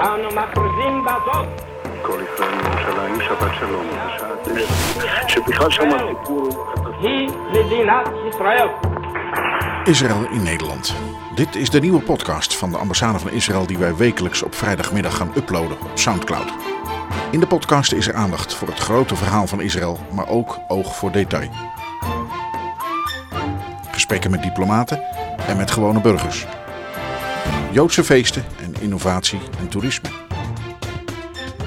אנו מכריזים בזאת כל ישראל מירושלים, שבת שלום, בשעה תשע, שבכלל שם הסיפור הוא... היא מדינת ישראל. Israël in Nederland. Dit is de nieuwe podcast van de ambassade van Israël die wij wekelijks op vrijdagmiddag gaan uploaden op Soundcloud. In de podcast is er aandacht voor het grote verhaal van Israël, maar ook oog voor detail. Gesprekken met diplomaten en met gewone burgers. Joodse feesten en innovatie en toerisme.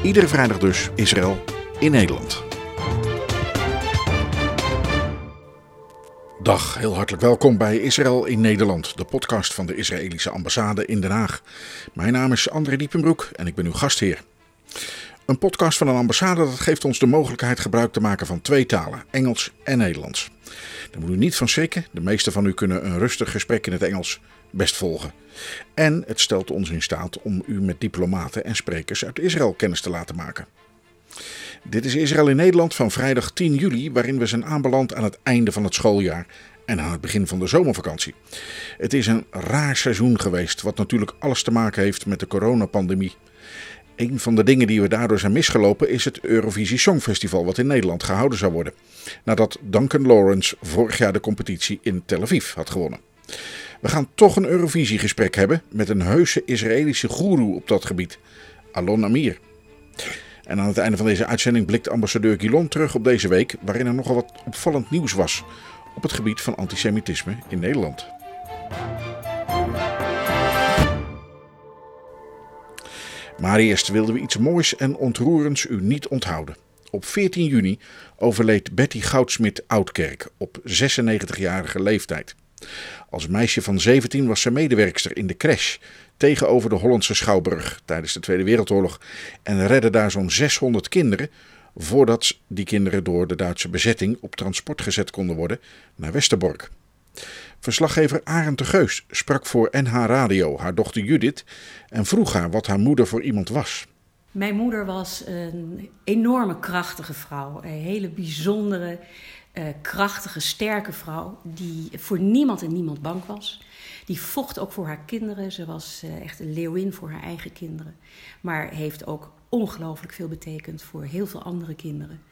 Iedere vrijdag dus Israël in Nederland. Dag, heel hartelijk welkom bij Israël in Nederland, de podcast van de Israëlische ambassade in Den Haag. Mijn naam is André Diepenbroek en ik ben uw gastheer. Een podcast van een ambassade dat geeft ons de mogelijkheid gebruik te maken van twee talen, Engels en Nederlands. Daar moet u niet van schrikken, de meeste van u kunnen een rustig gesprek in het Engels best volgen. En het stelt ons in staat om u met diplomaten en sprekers uit Israël kennis te laten maken. Dit is Israël in Nederland van vrijdag 10 juli, waarin we zijn aanbeland aan het einde van het schooljaar en aan het begin van de zomervakantie. Het is een raar seizoen geweest, wat natuurlijk alles te maken heeft met de coronapandemie. Een van de dingen die we daardoor zijn misgelopen is het Eurovisie Songfestival, wat in Nederland gehouden zou worden. Nadat Duncan Lawrence vorig jaar de competitie in Tel Aviv had gewonnen. We gaan toch een Eurovisiegesprek hebben met een heuse Israëlische goeroe op dat gebied, Alon Amir. En aan het einde van deze uitzending blikt ambassadeur Gilon terug op deze week, waarin er nogal wat opvallend nieuws was op het gebied van antisemitisme in Nederland. Maar eerst wilden we iets moois en ontroerends u niet onthouden. Op 14 juni overleed Betty Goudsmit Oudkerk op 96-jarige leeftijd. Als meisje van 17 was ze medewerkster in de crash tegenover de Hollandse Schouwburg tijdens de Tweede Wereldoorlog en redde daar zo'n 600 kinderen voordat die kinderen door de Duitse bezetting op transport gezet konden worden naar Westerbork. Verslaggever Arend de Geus sprak voor NH Radio haar dochter Judith en vroeg haar wat haar moeder voor iemand was. Mijn moeder was een enorme krachtige vrouw, een hele bijzondere, uh, krachtige, sterke vrouw die voor niemand en niemand bang was. Die vocht ook voor haar kinderen. Ze was uh, echt een leeuwin voor haar eigen kinderen. Maar heeft ook ongelooflijk veel betekend voor heel veel andere kinderen.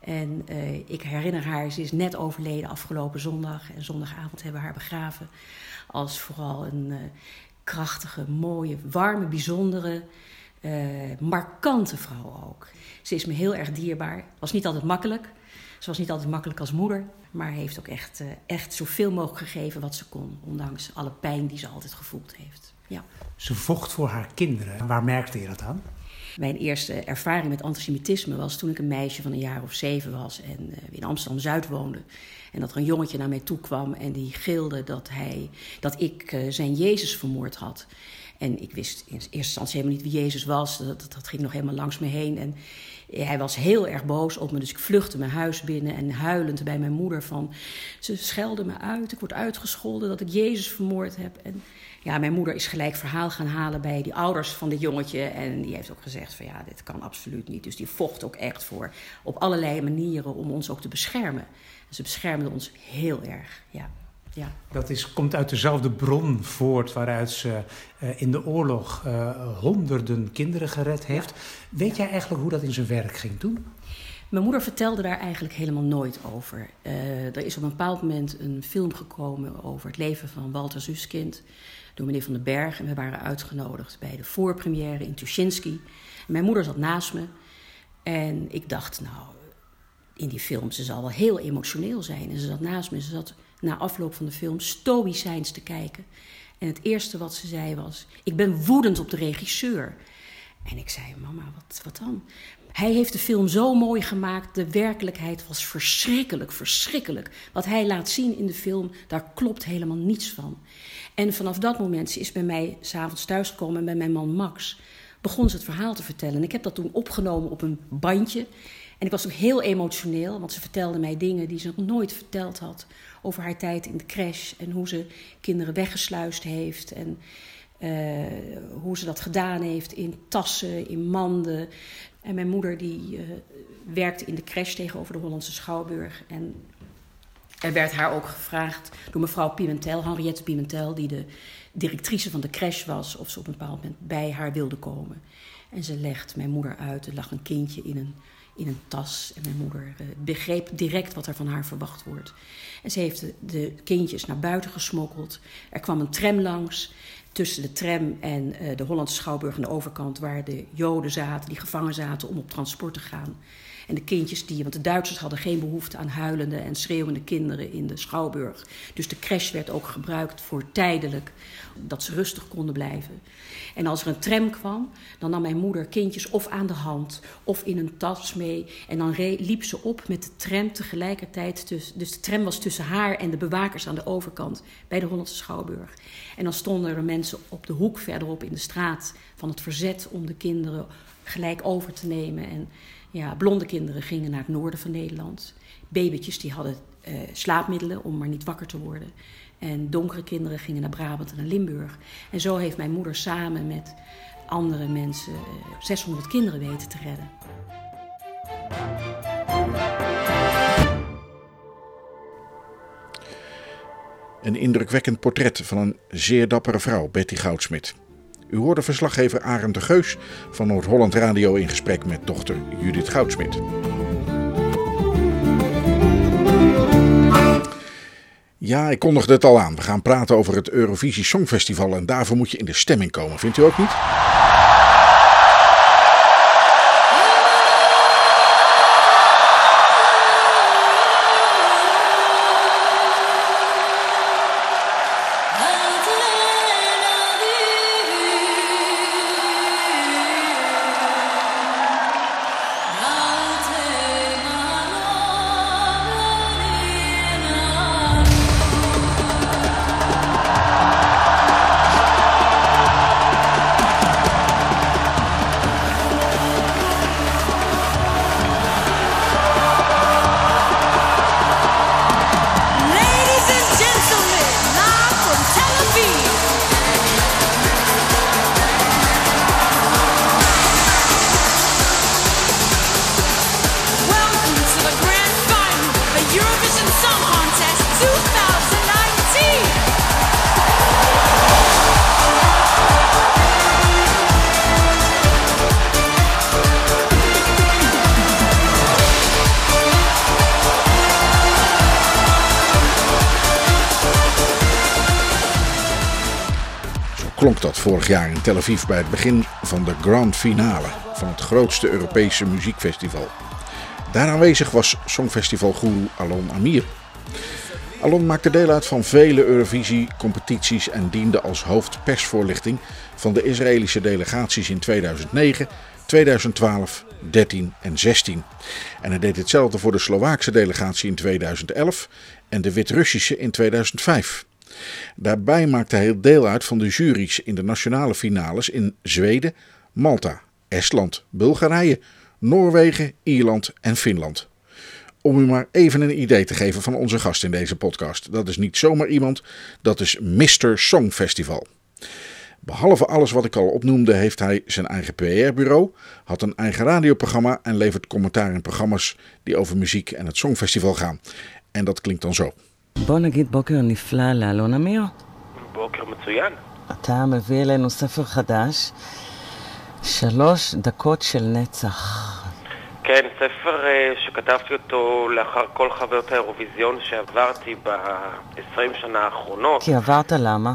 En uh, ik herinner haar, ze is net overleden afgelopen zondag. En zondagavond hebben we haar begraven. Als vooral een krachtige, mooie, warme, bijzondere, markante vrouw ook. Ze is me heel erg dierbaar. Was niet altijd makkelijk. Ze was niet altijd makkelijk als moeder. Maar heeft ook echt, echt zoveel mogelijk gegeven wat ze kon. Ondanks alle pijn die ze altijd gevoeld heeft. Ja. Ze vocht voor haar kinderen. Waar merkte je dat aan? Mijn eerste ervaring met antisemitisme was toen ik een meisje van een jaar of zeven was en uh, in Amsterdam Zuid woonde. En dat er een jongetje naar mij toe kwam en die gilde dat, hij, dat ik uh, zijn Jezus vermoord had. En ik wist in eerste instantie helemaal niet wie Jezus was. Dat, dat, ging nog helemaal langs me heen. En hij was heel erg boos op me. Dus ik vluchtte mijn huis binnen en huilend bij mijn moeder van... Ze schelde me uit, ik word uitgescholden dat ik Jezus vermoord heb. En ja, mijn moeder is gelijk verhaal gaan halen bij die ouders van dit jongetje. En die heeft ook gezegd van ja, dit kan absoluut niet. Dus die vocht ook echt voor op allerlei manieren om ons ook te beschermen. En ze beschermden ons heel erg, ja. Ja. Dat is, komt uit dezelfde bron voort waaruit ze uh, in de oorlog uh, honderden kinderen gered heeft. Ja. Weet jij eigenlijk hoe dat in zijn werk ging toen? Mijn moeder vertelde daar eigenlijk helemaal nooit over. Uh, er is op een bepaald moment een film gekomen over het leven van Walter Zuskind door meneer Van den Berg. En we waren uitgenodigd bij de voorpremière in Tuschinski. Mijn moeder zat naast me. En ik dacht, nou, in die film, ze zal wel heel emotioneel zijn. En ze zat naast me. Ze zat na afloop van de film stoïcijns te kijken. En het eerste wat ze zei was: Ik ben woedend op de regisseur. En ik zei: Mama, wat, wat dan? Hij heeft de film zo mooi gemaakt. De werkelijkheid was verschrikkelijk, verschrikkelijk. Wat hij laat zien in de film, daar klopt helemaal niets van. En vanaf dat moment, ze is bij mij s'avonds thuisgekomen en bij mijn man Max, begon ze het verhaal te vertellen. En ik heb dat toen opgenomen op een bandje. En ik was ook heel emotioneel, want ze vertelde mij dingen die ze nog nooit verteld had. Over haar tijd in de crash en hoe ze kinderen weggesluist heeft. En uh, hoe ze dat gedaan heeft in tassen, in manden. En mijn moeder die uh, werkte in de crash tegenover de Hollandse Schouwburg. En Er werd haar ook gevraagd door mevrouw Pimentel, Henriette Pimentel, die de directrice van de crash was, of ze op een bepaald moment bij haar wilde komen. En ze legt mijn moeder uit. Er lag een kindje in een, in een tas. En mijn moeder uh, begreep direct wat er van haar verwacht wordt. En ze heeft de, kindjes naar buiten gesmokkeld. Er kwam een tram langs. Tussen de tram en uh, de Hollandse Schouwburg aan de overkant, waar de Joden zaten, die gevangen zaten om op transport te gaan. En de kindjes die, want de Duitsers hadden geen behoefte aan huilende en schreeuwende kinderen in de Schouwburg. Dus de crash werd ook gebruikt voor tijdelijk, dat ze rustig konden blijven. En als er een tram kwam, dan nam mijn moeder kindjes of aan de hand of in een tas mee. En dan liep ze op met de tram tegelijkertijd. Dus de tram was tussen haar en de bewakers aan de overkant bij de Hollandse Schouwburg. En dan stonden er mensen op de hoek verderop in de straat van het verzet om de kinderen gelijk over te nemen. En ja, blonde kinderen gingen naar het noorden van Nederland. Babytjes die hadden uh, slaapmiddelen om maar niet wakker te worden. En donkere kinderen gingen naar Brabant en naar Limburg. En zo heeft mijn moeder samen met andere mensen uh, 600 kinderen weten te redden. Een indrukwekkend portret van een zeer dappere vrouw, Betty Goudsmit. U hoorde verslaggever Arend de Geus van Noord-Holland Radio in gesprek met dochter Judith Goudsmit. Ja, ik kondigde het al aan. We gaan praten over het Eurovisie Songfestival en daarvoor moet je in de stemming komen. Vindt u ook niet? Tel Aviv bij het begin van de grand finale van het grootste Europese muziekfestival. Daar aanwezig was songfestivalgoeroe Alon Amir. Alon maakte deel uit van vele Eurovisie-competities en diende als hoofdpersvoorlichting van de Israëlische delegaties in 2009, 2012, 13 en 16. En hij deed hetzelfde voor de Slovaakse delegatie in 2011 en de Wit-Russische in 2005. Daarbij maakte hij deel uit van de juries in de nationale finales in Zweden, Malta, Estland, Bulgarije, Noorwegen, Ierland en Finland. Om u maar even een idee te geven van onze gast in deze podcast. Dat is niet zomaar iemand, dat is Mr. Songfestival. Behalve alles wat ik al opnoemde, heeft hij zijn eigen PR-bureau, had een eigen radioprogramma en levert commentaar in programma's die over muziek en het Songfestival gaan. En dat klinkt dan zo. בוא נגיד בוקר נפלא לאלון אמיר. בוקר מצוין. אתה מביא אלינו ספר חדש, שלוש דקות של נצח. כן, ספר uh, שכתבתי אותו לאחר כל חוויות האירוויזיון שעברתי ב-20 שנה האחרונות. כי עברת למה?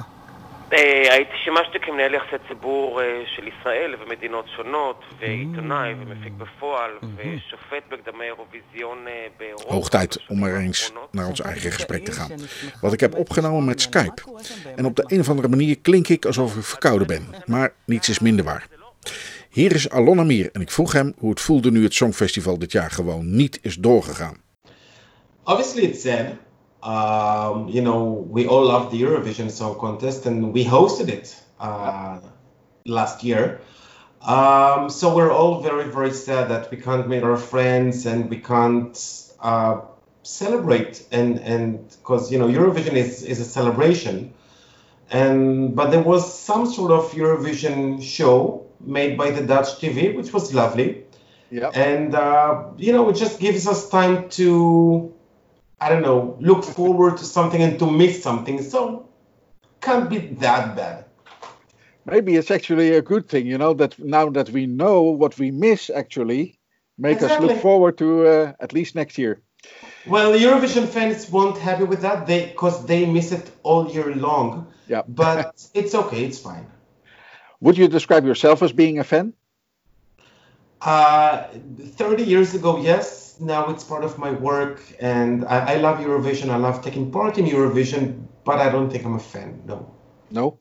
Uh, הייתי, שימשתי כמנהל יחסי ציבור uh, של ישראל ומדינות שונות, ועיתונאי ומפיק בפועל, ושופט בקדמי אירוויזיון uh, באירופה. Hoog tijd om er eens naar ons eigen gesprek te gaan. Wat ik heb opgenomen met Skype. En op de een of andere manier klink ik alsof ik verkouden ben. Maar niets is minder waar. Hier is Alon Amir en ik vroeg hem hoe het voelde nu het Songfestival dit jaar gewoon niet is doorgegaan. Obviously it's sad. Um, you know, we all love the Eurovision Song Contest and we hosted it uh, last year. Um, so we're all very, very sad that we can't meet our friends and we can't uh, celebrate and and because you know Eurovision is is a celebration. And but there was some sort of Eurovision show made by the Dutch TV, which was lovely. Ja. And uh, you know, it just gives us time to I don't know, look forward to something and to miss something. So can't be that bad. Maybe it's actually a good thing, you know, that now that we know what we miss, actually, make us look forward to uh, at least next year. Well, Eurovision fans won't happy with that they because they miss it all year long. Yeah. But it's okay, it's fine. Would you describe yourself as being a fan? Uh, 30 years ago, yes. Now it's part of my work, and I, I love Eurovision. I love taking part in Eurovision, but I don't think I'm a fan. No. No.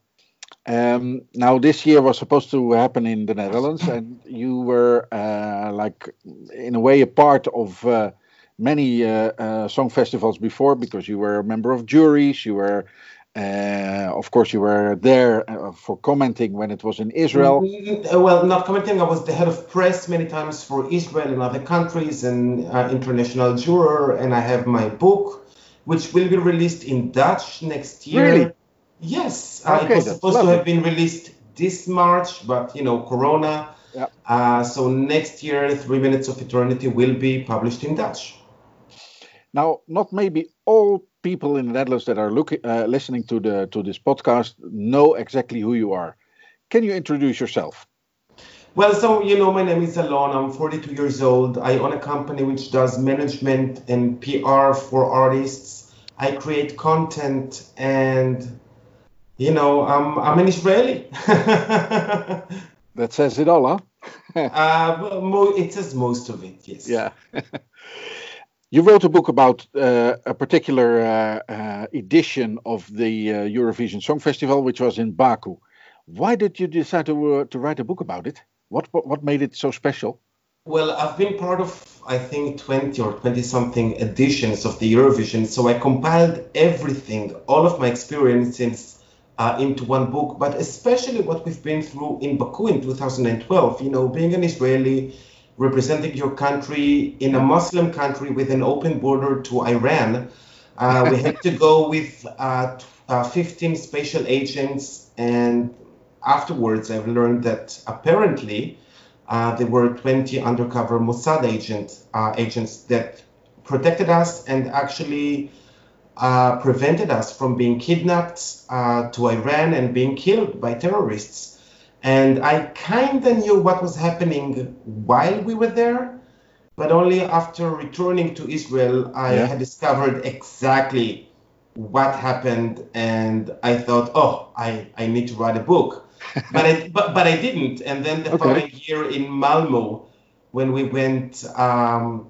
Um, now this year was supposed to happen in the Netherlands, and you were uh, like, in a way, a part of uh, many uh, uh, song festivals before because you were a member of juries. You were, uh, of course, you were there uh, for commenting when it was in Israel. Mm, uh, Well, not commenting. I was the head of press many times for Israel and other countries and uh, international juror, and I have my book, which will be released in Dutch next year. Really? Yes, uh, Okay, it was supposed lovely. to have been released this March, but you know, Corona. Yeah. Uh, so next year, Three Minutes of Eternity will be published in Dutch. Now, not maybe all people in the Netherlands that are looking, uh, listening to the to this podcast know exactly who you are. Can you introduce yourself? Well, so you know, my name is Alon. I'm 42 years old. I own a company which does management and PR for artists. I create content, and you know, I'm I'm an Israeli. That says it all, huh? uh, it says most of it, yes. Yeah. you wrote a book about uh, a particular uh, uh, edition of the uh, Eurovision Song Festival, which was in Baku. Why did you decide to uh, to write a book about it? What what made it so special? Well, I've been part of, I think, 20 or 20 something editions of the Eurovision. So I compiled everything, all of my experiences uh, into one book, but especially what we've been through in Baku in 2012. You know, being an Israeli, representing your country in a Muslim country with an open border to Iran. Uh, we had to go with uh, uh, 15 special agents, and afterwards I've learned that apparently uh, there were 20 undercover Mossad agent, uh, agents that protected us and actually uh, prevented us from being kidnapped to Iran and being killed by terrorists. And I kind of knew what was happening while we were there, but only after returning to Israel, I Yeah. had discovered exactly what happened. And I thought, oh, I, I need to write a book. but, I, but, but I didn't. And then the Okay. following year in Malmo, when we went um,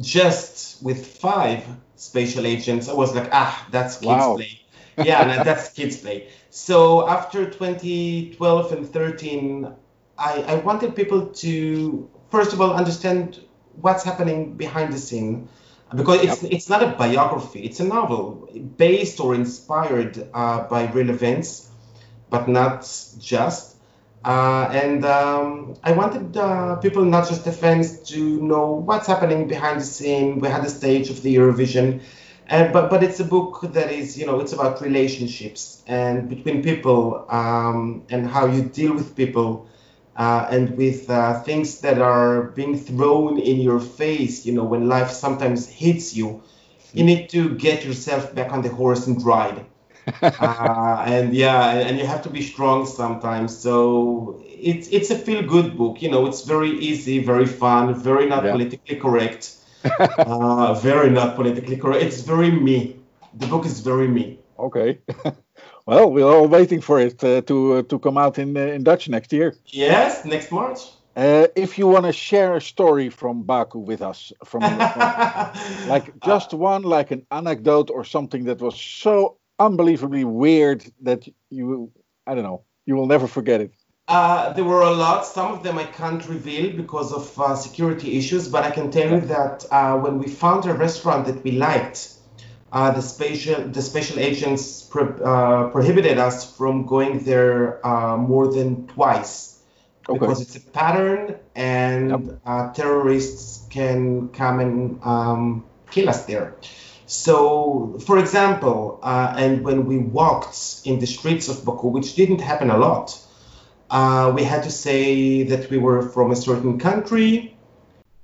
just with five special agents, I was like, ah, that's kids Wow. play. Yeah, that's kids play. So after 2012 and 13, I, I wanted people to, first of all, understand what's happening behind the scene. Because it's, it's not a biography, it's a novel based or inspired uh, by real events, but not just. Uh, and um, I wanted uh, people, not just the fans, to know what's happening behind the scene. We had the stage of the Eurovision, uh, but but it's a book that is, you know, it's about relationships and between people um, and how you deal with people uh, and with uh, things that are being thrown in your face. You know, when life sometimes hits you, you need to get yourself back on the horse and ride uh, and yeah, and you have to be strong sometimes. So it's it's a feel good book. You know, it's very easy, very fun, very not Yeah. politically correct. uh, very not politically correct. It's very me. The book is very me. Okay. well, we're all waiting for it uh, to uh, to come out in uh, in Dutch next year. Yes, next March. Uh, if you want to share a story from Baku with us, from, from like just one, like an anecdote or something that was so unbelievably weird that you, I don't know, you will never forget it. Uh, there were a lot. Some of them I can't reveal because of uh, security issues, but I can tell you that uh, when we found a restaurant that we liked, uh, the special the special agents pro- uh, prohibited us from going there uh, more than twice Okay. because it's a pattern and uh, terrorists can come and um, kill us there. So, for example, uh, and when we walked in the streets of Baku, which didn't happen a lot, uh, we had to say that we were from a certain country,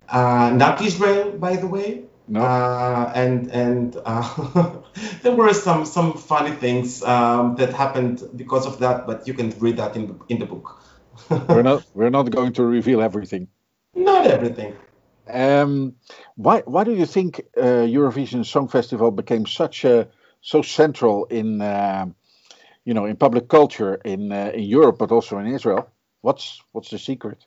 uh, not Israel, by the way. No. Uh, and and uh, there were some some funny things um, that happened because of that, but you can read that in the, in the book. we're not we're not going to reveal everything. Not everything. Um, why why do you think uh, Eurovision Song Festival became such a so central in uh, you know in public culture in uh, in Europe but also in Israel? What's what's the secret?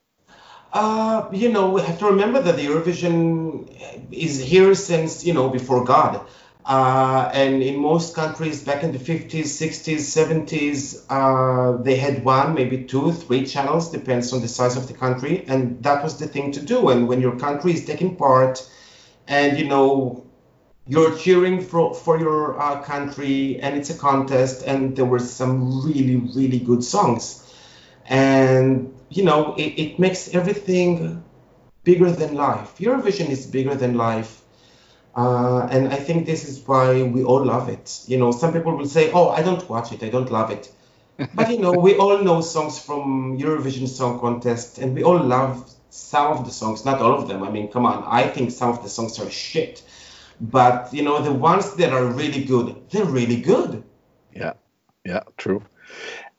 Uh, you know, we have to remember that the Eurovision is here since, you know, before God. Uh, and in most countries back in the 50s, 60s, 70s, uh, they had one, maybe two, three channels, depends on the size of the country. And that was the thing to do. And when your country is taking part and, you know, you're cheering for, for your uh, country and it's a contest and there were some really, really good songs. And you know, it, it makes everything bigger than life. Eurovision is bigger than life. Uh, and I think this is why we all love it. You know, some people will say, oh, I don't watch it, I don't love it. but, you know, we all know songs from Eurovision Song Contest, and we all love some of the songs, not all of them. I mean, come on, I think some of the songs are shit. But, you know, the ones that are really good, they're really good. Yeah, yeah, true.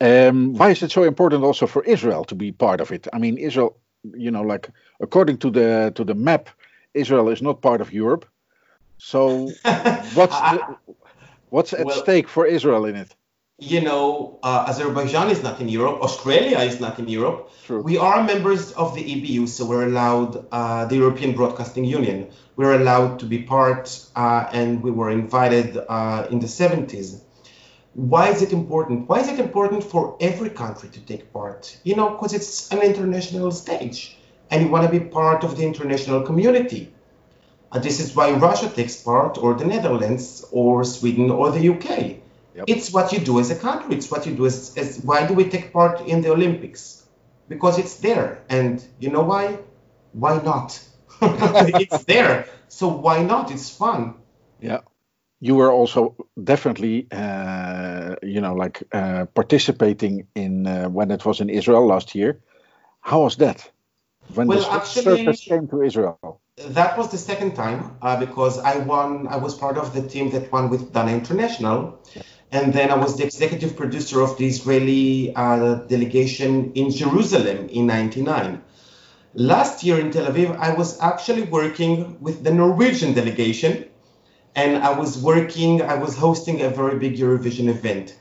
Um, why is it so important also for Israel to be part of it? I mean, Israel, you know, like according to the to the map, Israel is not part of Europe. So, what's the, what's at Well- stake for Israel in it? You know, uh, Azerbaijan is not in Europe, Australia is not in Europe. True. We are members of the EBU, so we're allowed, uh, the European Broadcasting Union, we're allowed to be part, uh, and we were invited uh, in the 70s. Why is it important? Why is it important for every country to take part? You know, because it's an international stage, and you want to be part of the international community. Uh, this is why Russia takes part, or the Netherlands, or Sweden, or the UK. Yep. It's what you do as a country. It's what you do as, as. Why do we take part in the Olympics? Because it's there, and you know why? Why not? it's there, so why not? It's fun. Yeah. You were also definitely, uh, you know, like uh, participating in uh, when it was in Israel last year. How was that? When Well, the actually- circus came to Israel. That was the second time uh, because I won. I was part of the team that won with Dana International, and then I was the executive producer of the Israeli uh, delegation in Jerusalem in '99. Last year in Tel Aviv, I was actually working with the Norwegian delegation, and I was working. I was hosting a very big Eurovision event.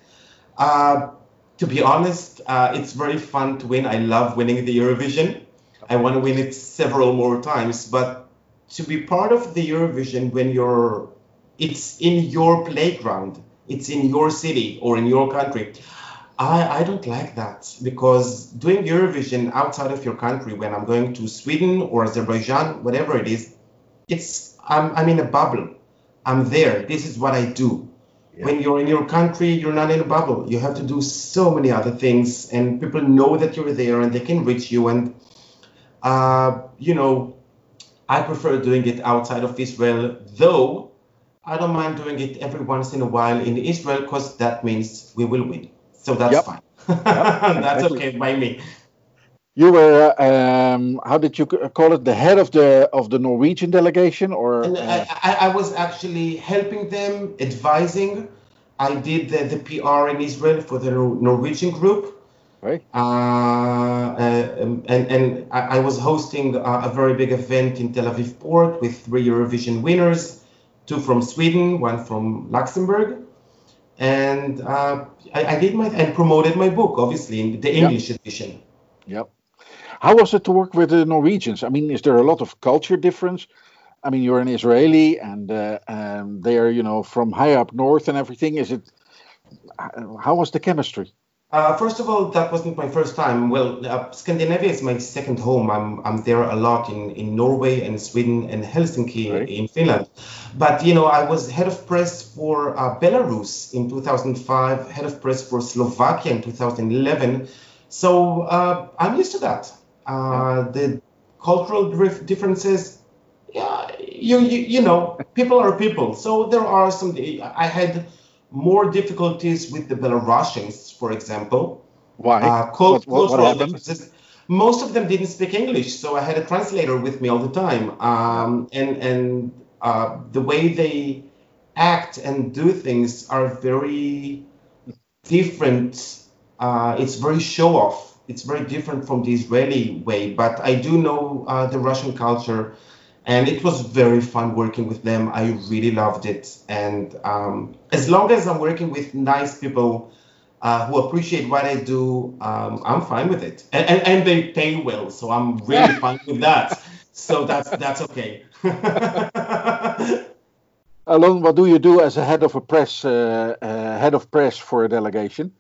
Uh, to be honest, uh, it's very fun to win. I love winning the Eurovision. I want to win it several more times, but to be part of the Eurovision when you're, it's in your playground, it's in your city or in your country. I, I don't like that because doing Eurovision outside of your country, when I'm going to Sweden or Azerbaijan, whatever it is, it's I'm, I'm in a bubble. I'm there. This is what I do. When you're in your country, you're not in a bubble. You have to do so many other things, and people know that you're there and they can reach you. And uh, you know, I prefer doing it outside of Israel, though I don't mind doing it every once in a while in Israel because that means we will win. So that's Yep. fine. that's exactly. okay by me. You were, um, how did you call it, the head of the of the Norwegian delegation, or uh, I, I, I was actually helping them, advising. I did the, the PR in Israel for the Norwegian group. right? Uh, uh, um, and and I, I was hosting a, a very big event in Tel Aviv port with three Eurovision winners, two from Sweden, one from Luxembourg, and uh, I, I did my and promoted my book, obviously in the English edition. Yep. How was it to work with the Norwegians? I mean, is there a lot of culture difference? I mean, you're an Israeli, and uh, um, they are, you know, from high up north and everything. Is it? uh, How was the chemistry? Uh, first of all, that wasn't my first time. Well, uh, Scandinavia is my second home. I'm, I'm there a lot in, in Norway and Sweden and Helsinki Right. in Finland. But, you know, I was head of press for uh, Belarus in 2005, head of press for Slovakia in 2011. So uh, I'm used to that. Uh, the cultural dif- differences, yeah, you, you, you know, people are people. So there are some, I had more difficulties with the Belarusians, for example. Why? Uh, what, what, what happened? Most of them didn't speak English, so I had a translator with me all the time. Um, and and Uh, the way they act and do things are very different. Uh, it's very show off. It's very different from the Israeli way. But I do know uh, the Russian culture, and it was very fun working with them. I really loved it. And um, as long as I'm working with nice people uh, who appreciate what I do, um, I'm fine with it. And, and, and they pay well, so I'm really fine with that. So that's that's okay. Alon, what do you do as a head of a press, uh, uh, head of press for a delegation?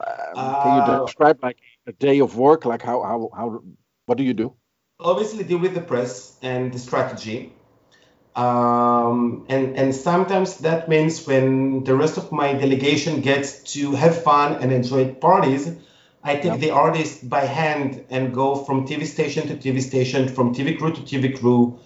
Um, can you Uh, describe like a day of work? Like how how how what do you do? Obviously deal with the press and the strategy. Um, and, and sometimes that means when the rest of my delegation gets to have fun and enjoy parties, I take Yeah. the artist by hand and go from TV station to TV station, from TV crew to TV crew,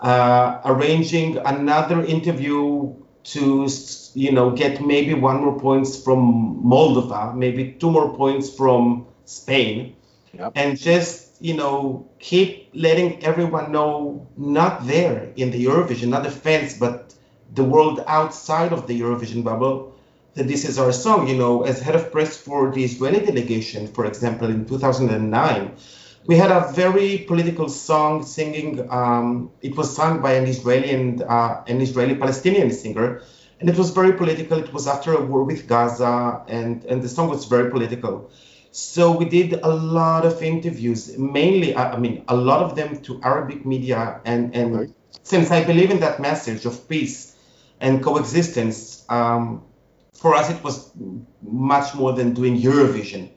uh, arranging another interview to, you know, get maybe one more points from Moldova, maybe two more points from Spain Yep. and just you know keep letting everyone know not there in the Eurovision, not the fans, but the world outside of the Eurovision bubble that this is our song. You know, as head of press for the Israeli delegation, for example, in 2009, we had a very political song singing. Um, it was sung by an Israeli and uh, an Israeli Palestinian singer, and it was very political. It was after a war with Gaza, and and the song was very political. So we did a lot of interviews, mainly, I mean, a lot of them to Arabic media, and and Right. since I believe in that message of peace and coexistence, um, for us it was much more than doing Eurovision.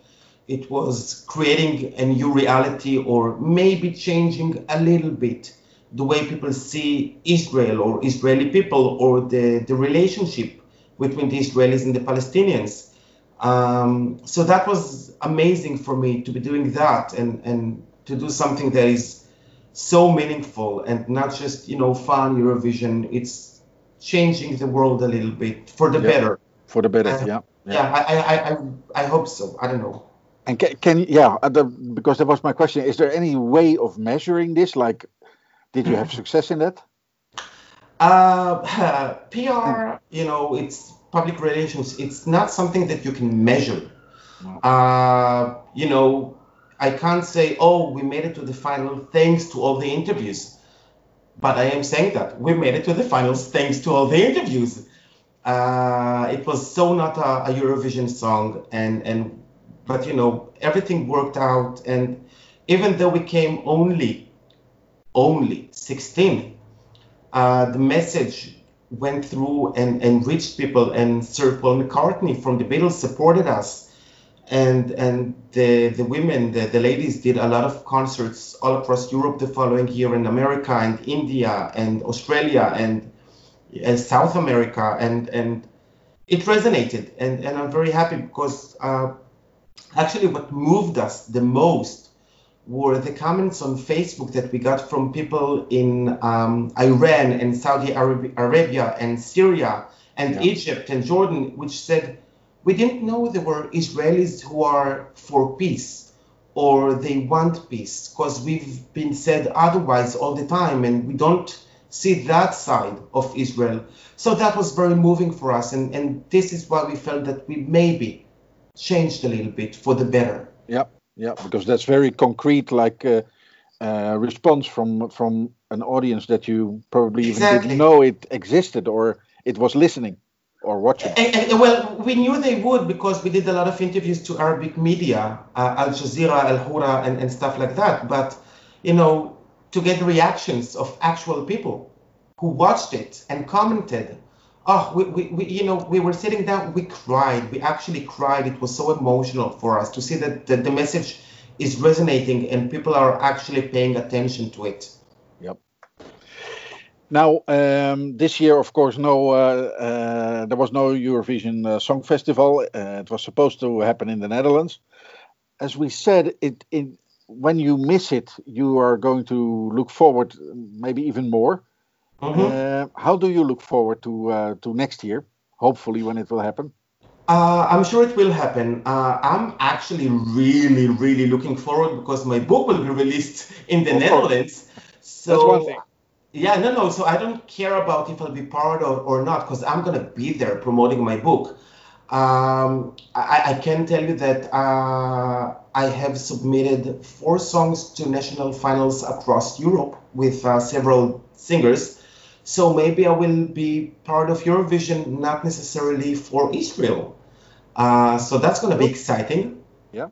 It was creating a new reality, or maybe changing a little bit the way people see Israel or Israeli people, or the the relationship between the Israelis and the Palestinians. Um, so that was amazing for me to be doing that and, and to do something that is so meaningful and not just, you know, fun Eurovision. It's changing the world a little bit for the Yeah. better. For the better, Uh, yeah. Yeah, I, I, I, I- I hope so. I don't know. And can, can yeah, uh, the, because that was my question. Is there any way of measuring this? Like, did you have success in that? Uh, PR, you know, it's public relations. It's not something that you can measure. Uh, you know, I can't say, oh, we made it to the final thanks to all the interviews. But I am saying that we made it to the finals thanks to all the interviews. Uh, it was so not a, a Eurovision song, and and but you know everything worked out, and even though we came only only 16 uh, the message went through and, and reached people and Sir Paul McCartney from the Beatles supported us. And and the the women the, the ladies did a lot of concerts all across Europe the following year in America and India and Australia and, and South America and and it resonated. And, and I'm very happy because uh, actually what moved us the most were the comments on Facebook that we got from people in um, Iran and Saudi Arabia and Syria and Yeah. Egypt and Jordan, which said, we didn't know there were Israelis who are for peace or they want peace because we've been said otherwise all the time and we don't see that side of Israel. So that was very moving for us. And, and this is why we felt that we maybe changed a little bit for the better. Yeah, yeah, because that's very concrete, like uh, uh, response from from an audience that you probably even Exactly. didn't know it existed or it was listening or watching. And, and, well, we knew they would because we did a lot of interviews to Arabic media, uh, Al Jazeera, Al Hurra, and, and stuff like that. But, you know, to get reactions of actual people who watched it and commented, oh, we, we, we, you know, we were sitting down, we cried. We actually cried. It was so emotional for us to see that the, the message is resonating and people are actually paying attention to it. Now, um, this year, of course, no, uh, uh, there was no Eurovision uh, Song Festival. Uh, it was supposed to happen in the Netherlands. As we said, it, it when you miss it, you are going to look forward, maybe even more. Mhm. Uh, how do you look forward to uh, to next year? Hopefully, when it will happen. Uh, I'm sure it will happen. Uh, I'm actually really, really looking forward because my book will be released in the Of. Netherlands. So That's one thing. Yeah, no, no. So I don't care about if I'll be part or, or not because I'm going to be there promoting my book. Um, I, I can tell you that uh, I have submitted four songs to national finals across Europe with uh, several singers. So maybe I will be part of Eurovision, not necessarily for Israel. Uh, so that's going to be exciting. Yeah.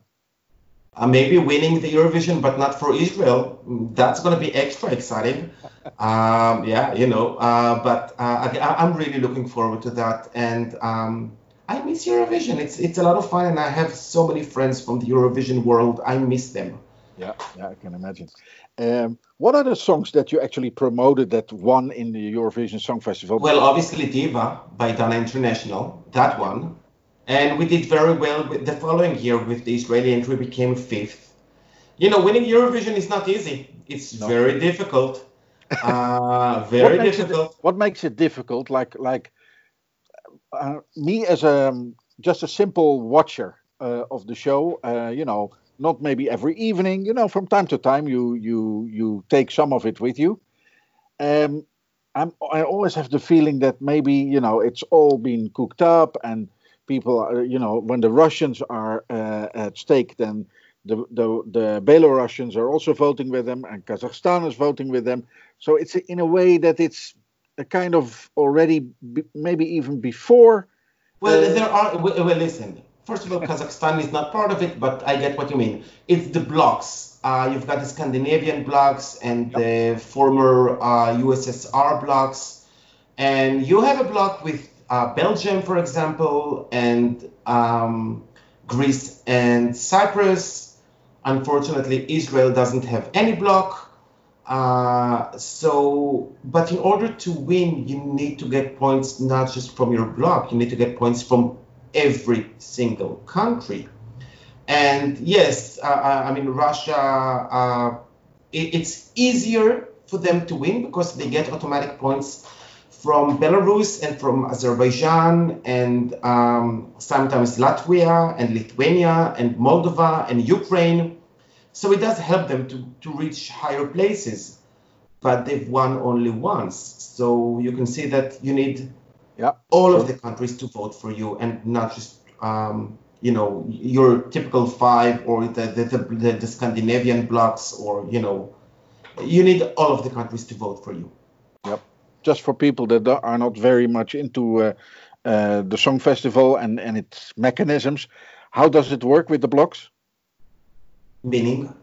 Uh, maybe winning the Eurovision, but not for Israel. That's going to be extra exciting. um, yeah, you know. Uh, but uh, I, am really looking forward to that, and um, I miss Eurovision. It's it's a lot of fun, and I have so many friends from the Eurovision world. I miss them. Yeah, yeah, I can imagine. Um, what are the songs that you actually promoted that won in the Eurovision Song Festival? Well, obviously Diva by Dana International, that one. And we did very well with the following year with the Israeli entry, became fifth. You know, winning Eurovision is not easy. It's no. very difficult. Uh, very what difficult. It, what makes it difficult? Like, like uh, me as a just a simple watcher uh, of the show, uh, you know, not maybe every evening, you know, from time to time you you you take some of it with you. Um, I'm, I always have the feeling that maybe you know it's all been cooked up and people, are, you know, when the Russians are uh, at stake, then the, the the Belarusians are also voting with them and Kazakhstan is voting with them. So it's in a way that it's a kind of already maybe even before. Well, uh, there are. Well, listen First of all, Kazakhstan is not part of it, but I get what you mean. It's the blocks. Uh, you've got the Scandinavian blocks and yep. the former uh, USSR blocks. And you have a block with uh, Belgium, for example, and um, Greece and Cyprus. Unfortunately, Israel doesn't have any block. Uh, so, but in order to win, you need to get points not just from your block, you need to get points from every single country. And yes, uh, I mean, Russia, uh, it, it's easier for them to win because they get automatic points from Belarus and from Azerbaijan and um, sometimes Latvia and Lithuania and Moldova and Ukraine. So it does help them to, to reach higher places, but they've won only once. So you can see that you need. All of the countries to vote for you and not just um, you know your typical five or the the, the the, Scandinavian blocks or you know you need all of the countries to vote for you. Yep. Just for people that are not very much into uh, uh, the song festival and and its mechanisms, how does it work with the blocks? Meaning.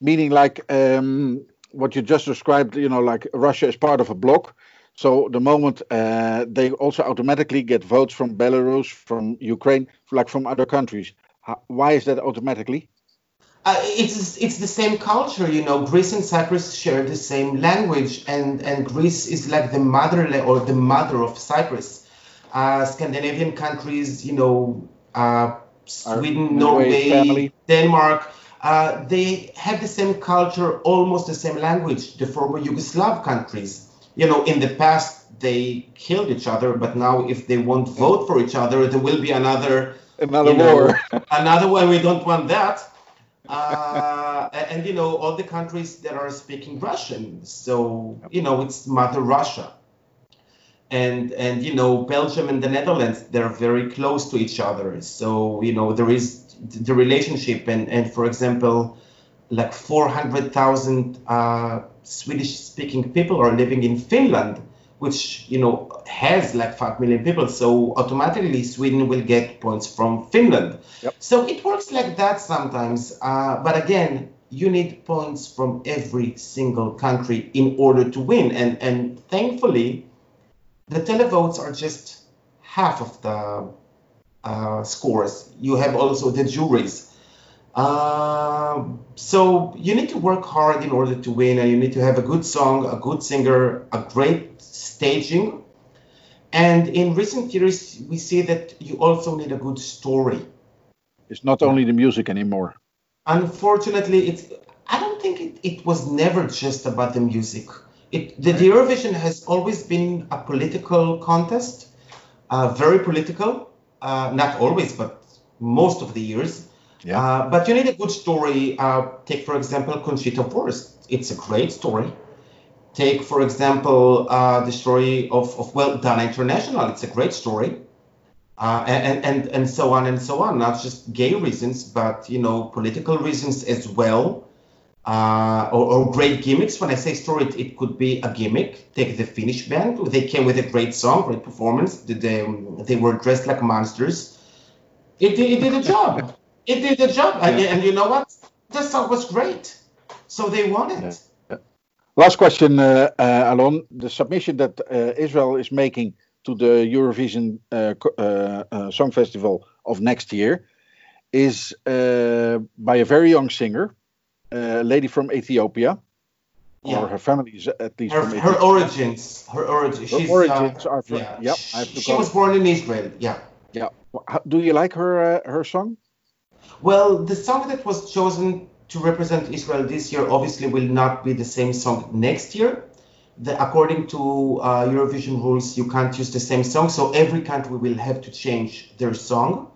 Meaning like um, what you just described. You know, like Russia is part of a block so the moment uh, they also automatically get votes from Belarus, from Ukraine, like from other countries. How, why is that automatically? Uh, it's it's the same culture, you know. Greece and Cyprus share the same language, and and Greece is like the mother or the mother of Cyprus. Uh, Scandinavian countries, you know, uh, Sweden, Norway, Denmark. Uh, they have the same culture, almost the same language. The former Yugoslav countries you know, in the past they killed each other, but now if they won't vote for each other, there will be another another you know, war, another one. We don't want that. Uh, and you know, all the countries that are speaking Russian, so you know, it's Mother Russia. And and you know, Belgium and the Netherlands, they're very close to each other. So you know, there is the relationship, and and for example, like 400,000 uh, Swedish-speaking people are living in Finland, which you know has like five million people. So automatically Sweden will get points from Finland. Yep. So it works like that sometimes. Uh, but again, you need points from every single country in order to win. And and thankfully, the televotes are just half of the uh, scores. You have also the juries um, so you need to work hard in order to win, and you need to have a good song, a good singer, a great staging. And in recent years, we see that you also need a good story. It's not only the music anymore. Unfortunately, it's. I don't think it, it was never just about the music. It, the, the Eurovision has always been a political contest, uh, very political. Uh, not always, but most of the years. Yeah. Uh, but you need a good story. Uh, take, for example, Conchita Wurst. It's a great story. Take, for example, uh, the story of, of well, Dana International. It's a great story. Uh, and, and, and so on and so on, not just gay reasons, but, you know, political reasons as well. Uh, or, or, great gimmicks. When I say story, it, it, could be a gimmick. Take the Finnish band; they came with a great song, great performance. They, they were dressed like monsters. It, it did a job. It did a job, yeah. and, and, you know what? The song was great, so they won it. Yeah. Last question, uh, uh, Alon. The submission that uh, Israel is making to the Eurovision uh, uh, uh, Song Festival of next year is by a very young singer, a lady from Ethiopia. Yeah. Or her family is at least her, from. Her origins, her origins. Her origins are from. Yeah, yep, she was born in Israel. Yeah. Yeah. Do you like her her song? Well, the song that was chosen to represent Israel this year obviously will not be the same song next year. The, according to uh, Eurovision rules, you can't use the same song, so every country will have to change their song.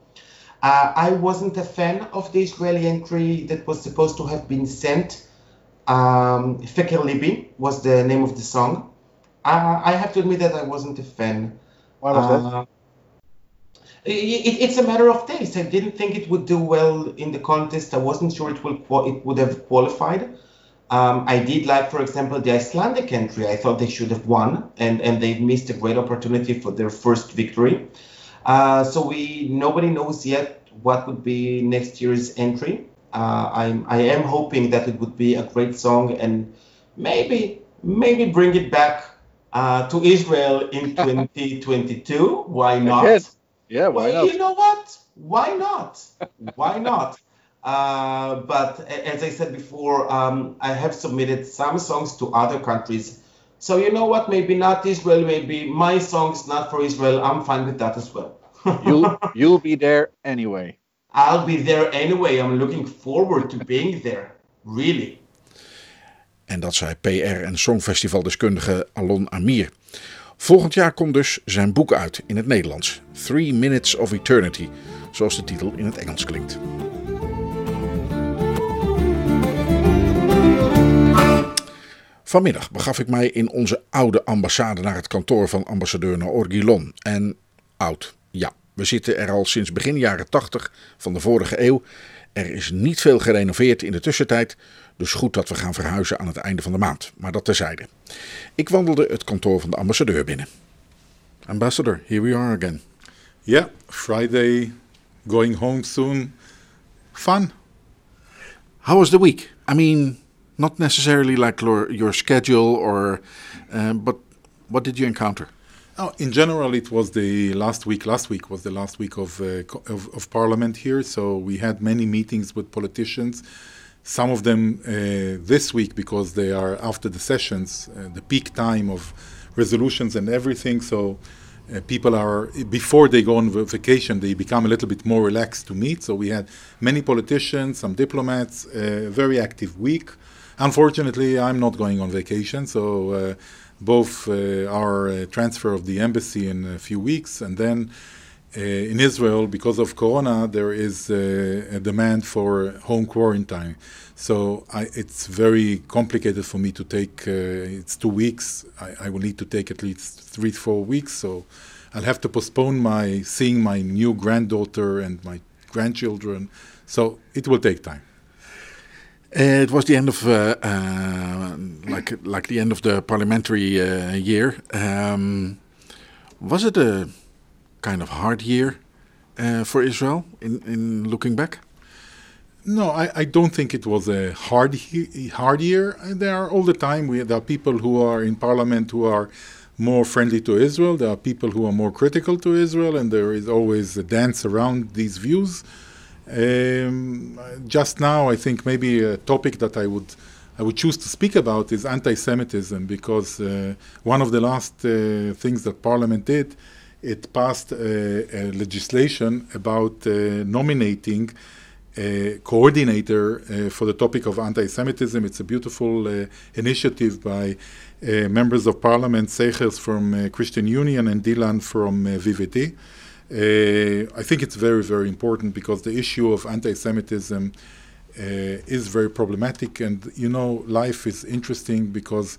Uh, I wasn't a fan of the Israeli entry that was supposed to have been sent. Um, Feker Libi was the name of the song. Uh, I have to admit that I wasn't a fan. Why was that? It, it's a matter of taste. I didn't think it would do well in the contest. I wasn't sure it will it would have qualified. Um, I did like, for example, the Icelandic entry. I thought they should have won, and and they missed a great opportunity for their first victory. Uh, so we nobody knows yet what would be next year's entry. Uh, I'm I am hoping that it would be a great song and maybe maybe bring it back uh, to Israel in 2022. Why not? Yeah, why well, not? You know what? Why not? why not? Uh, but as I said before, um, I have submitted some songs to other countries. So you know what? Maybe not Israel. Maybe my songs not for Israel. I'm fine with that as well. you'll you'll be there anyway. I'll be there anyway. I'm looking forward to being there. Really. En dat zei PR en Songfestivaldeskundige Alon Amir. Volgend jaar komt dus zijn boek uit in het Nederlands. Three Minutes of Eternity, zoals de titel in het Engels klinkt. Vanmiddag begaf ik mij in onze oude ambassade naar het kantoor van ambassadeur Naor Gilon. En oud, ja, we zitten er al sinds begin jaren 80 van de vorige eeuw. Er is niet veel gerenoveerd in de tussentijd, dus goed dat we gaan verhuizen aan het einde van de maand. Maar dat terzijde. Ik wandelde het kantoor van de ambassadeur binnen. Ambassador, here we are again. Yeah, Friday, going home soon. Fun. How was the week? I mean, not necessarily like your schedule or, uh, but what did you encounter? Oh, in general, it was the last week. Last week was the last week of, uh, of, of Parliament here, so we had many meetings with politicians some of them uh, this week because they are after the sessions, uh, the peak time of resolutions and everything. So uh, people are before they go on vacation, they become a little bit more relaxed to meet. So we had many politicians, some diplomats, a very active week. Unfortunately, I'm not going on vacation, so uh, both uh, our uh, transfer of the embassy in a few weeks and then uh, in Israel, because of Corona, there is uh, a demand for home quarantine. So I, it's very complicated for me to take. Uh, it's two weeks. I, I, will need to take at least three, four weeks. So I'll have to postpone my seeing my new granddaughter and my grandchildren. So it will take time. Uh, it was the end of uh, uh, like like the end of the parliamentary uh, year. Um, was it a kind of hard year uh, for Israel in, in looking back? No, I, I don't think it was a hard hard year. There are all the time we there are people who are in parliament who are more friendly to Israel. There are people who are more critical to Israel, and there is always a dance around these views. Um, just now, I think maybe a topic that I would I would choose to speak about is anti-Semitism because uh, one of the last uh, things that Parliament did it passed a legislation about uh, nominating a coordinator uh, for the topic of anti-Semitism. It's a beautiful uh, initiative by uh, members of parliament, Segers from uh, Christian Union and Dilan from uh, VVD. I think it's very, very important because the issue of anti-Semitism is very problematic, and you know, life is interesting because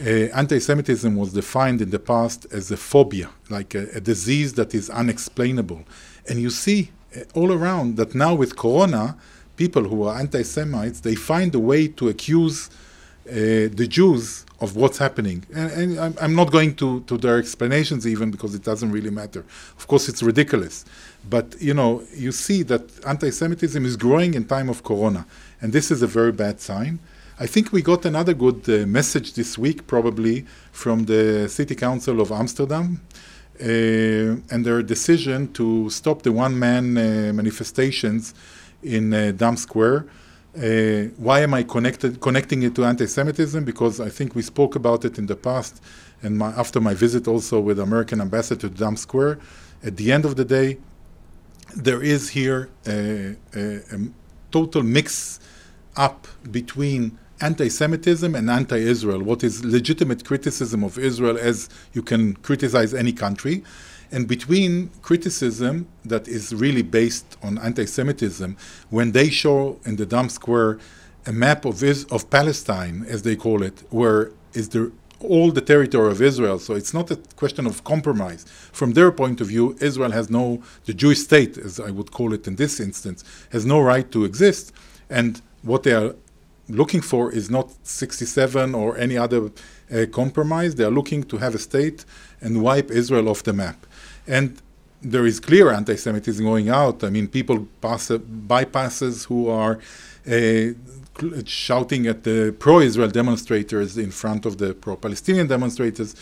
uh, anti-Semitism was defined in the past as a phobia, like a, a disease that is unexplainable. And you see uh, all around that now with Corona, people who are anti-Semites, they find a way to accuse uh, the Jews of what's happening. And, and I'm, I'm, not going to, to their explanations even because it doesn't really matter. Of course, it's ridiculous. But, you know, you see that anti-Semitism is growing in time of Corona. And this is a very bad sign. I think we got another good uh, message this week, probably, from the City Council of Amsterdam. Uh, and their decision to stop the one man uh, manifestations in uh, Dam Square. Uh, why am I connected, connecting it to anti-Semitism? Because I think we spoke about it in the past, and my, after my visit also with American ambassador to Dam Square. At the end of the day, there is here a, a, a total mix up between anti-Semitism and anti-Israel. What is legitimate criticism of Israel, as you can criticize any country, and between criticism that is really based on anti-Semitism, when they show in the Dam Square a map of Is- of Palestine, as they call it, where is the all the territory of Israel. So it's not a question of compromise. From their point of view, Israel has no, the Jewish state, as I would call it in this instance, has no right to exist. And what they are looking for is not 67 or any other uh, compromise. They are looking to have a state and wipe Israel off the map. And there is clear anti-Semitism going out. I mean, people pass bypasses who are uh, shouting at the pro-Israel demonstrators in front of the pro-Palestinian demonstrators,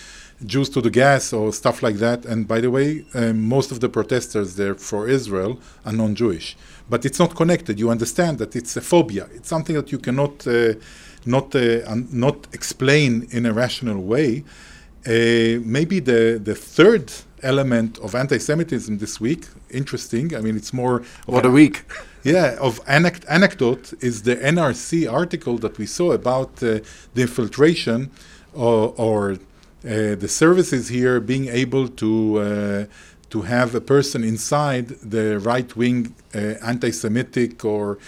Jews to the gas or stuff like that. And by the way, um, most of the protesters there for Israel are non-Jewish. But it's not connected. You understand that it's a phobia. It's something that you cannot uh, not uh, not explain in a rational way. Uh, maybe the the third element of anti-Semitism this week, interesting. I mean, it's more. What a week! Yeah, of anec- anecdote is the NRC article that we saw about uh, the infiltration or, or uh, the services here being able to uh, to have a person inside the right wing uh, anti Semitic or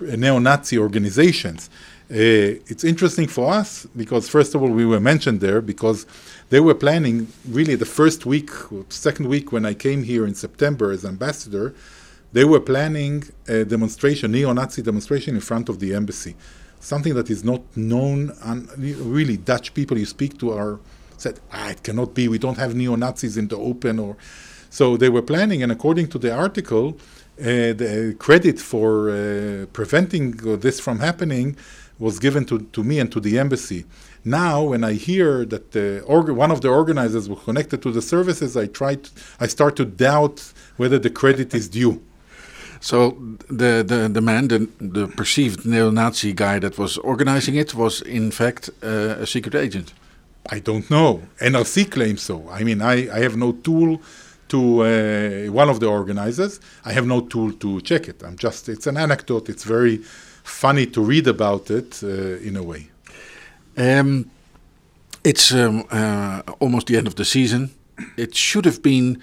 neo Nazi organizations. Uh, it's interesting for us because, first of all, we were mentioned there because they were planning really the first week, second week when I came here in September as ambassador they were planning a demonstration, neo-Nazi demonstration in front of the embassy, something that is not known. And really, Dutch people you speak to are said, ah, it cannot be. We don't have neo-Nazis in the open. Or so they were planning, and according to the article, uh, the credit for uh, preventing this from happening was given to, to me and to the embassy. Now, when I hear that the org- one of the organizers was connected to the services, I try to, I start to doubt whether the credit is due. So the, the, the man, the, the perceived neo-Nazi guy that was organizing it, was in fact uh, a secret agent. I don't know. NRC claims so. I mean, I, I have no tool to uh, one of the organizers. I have no tool to check it. I'm just, it's an anecdote. It's very funny to read about it uh, in a way. Um, it's um, uh, almost the end of the season. It should have been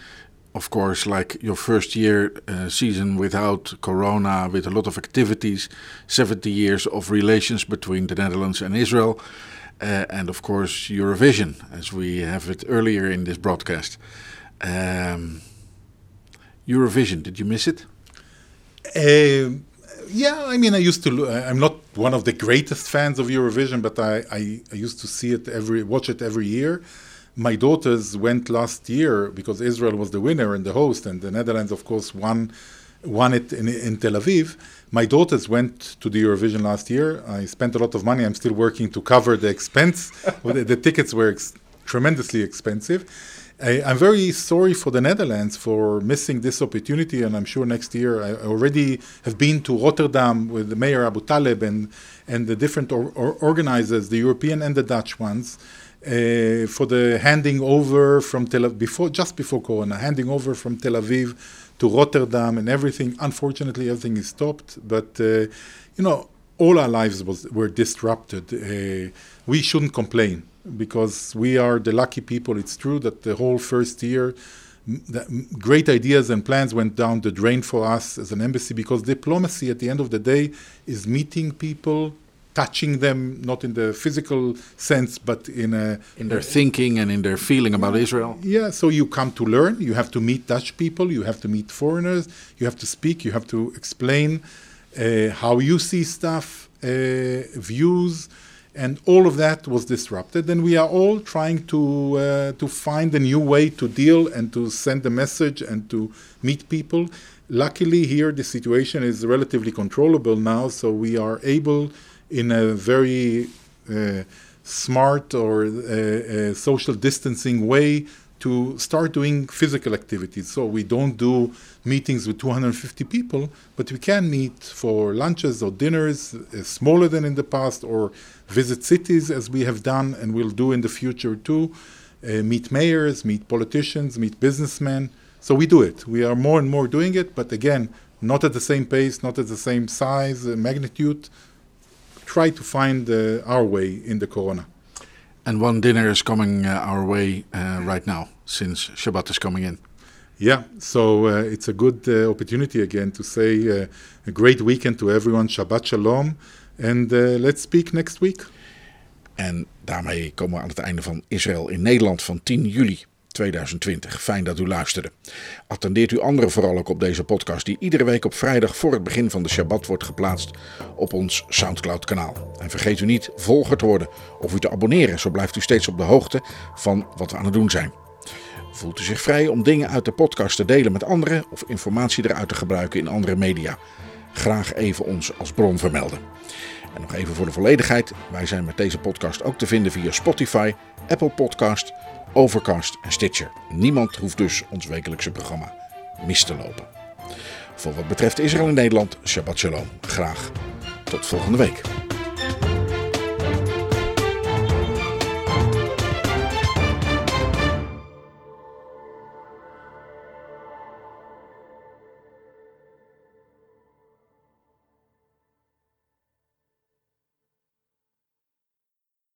of course, like your first year uh, season without Corona, with a lot of activities, 70 years of relations between the Netherlands and Israel, and of course, Eurovision, as we have it earlier in this broadcast. Um, Eurovision, did you miss it? Uh, yeah, I mean, I used to. I'm not one of the greatest fans of Eurovision, but I, I, I used to see it every, watch it every year my daughters went last year because Israel was the winner and the host, and the Netherlands, of course, won won it in, in Tel Aviv. My daughters went to the Eurovision last year. I spent a lot of money. I'm still working to cover the expense. the, the, tickets were ex- tremendously expensive. I, am very sorry for the Netherlands for missing this opportunity, and I'm sure next year I already have been to Rotterdam with the Mayor Aboutaleb and and the different or, or organizers, the European and the Dutch ones uh, for the handing over from Tel Aviv, before, just before Corona, handing over from Tel Aviv to Rotterdam and everything. Unfortunately, everything is stopped. But, uh, you know, all our lives was, were disrupted. Uh, we shouldn't complain because we are the lucky people. It's true that the whole first year, great ideas and plans went down the drain for us as an embassy because diplomacy at the end of the day is meeting people touching them, not in the physical sense, but in a In their thinking and in their feeling about Israel. yeah. So you come to learn. You have to meet Dutch people. You have to meet foreigners. You have to speak. You have to explain uh, how you see stuff, uh, views, and all of that was disrupted. And we are all trying to uh, to find a new way to deal and to send a message and to meet people. Luckily, here the situation is relatively controllable now, so we are able, in a very uh, smart or uh, uh, social distancing way, to start doing physical activities. So we don't do meetings with 250 people, but we can meet for lunches or dinners, uh, smaller than in the past, or visit cities as we have done and will do in the future too. Uh, meet mayors, meet politicians, meet businessmen. So we do it. We are more and more doing it, but again, not at the same pace, not at the same size, uh, magnitude. Try to find uh, our way in the corona. And one dinner is coming uh, our way uh, right now, since Shabbat is coming in. Yeah, so uh, it's a good uh, opportunity again to say uh, a great weekend to everyone. Shabbat Shalom. And let's speak next week. En daarmee komen we aan het einde van Israël in Nederland van 10 juli 2020. Fijn dat u luisterde. Attendeert u anderen vooral ook op deze podcast, die iedere week op vrijdag voor het begin van de Shabbat wordt geplaatst op ons Soundcloud-kanaal. En vergeet u niet volger te worden of u te abonneren, zo blijft u steeds op de hoogte van wat we aan het doen zijn. Voelt u zich vrij om dingen uit de podcast te delen met anderen of informatie eruit te gebruiken in andere media? Graag even ons als bron vermelden. En nog even voor de volledigheid: wij zijn met deze podcast ook te vinden via Spotify, Apple Podcast, Overcast en Stitcher. Niemand hoeft dus ons wekelijkse programma mis te lopen. Voor wat betreft Israël en Nederland, Shabbat Shalom. Graag tot volgende week.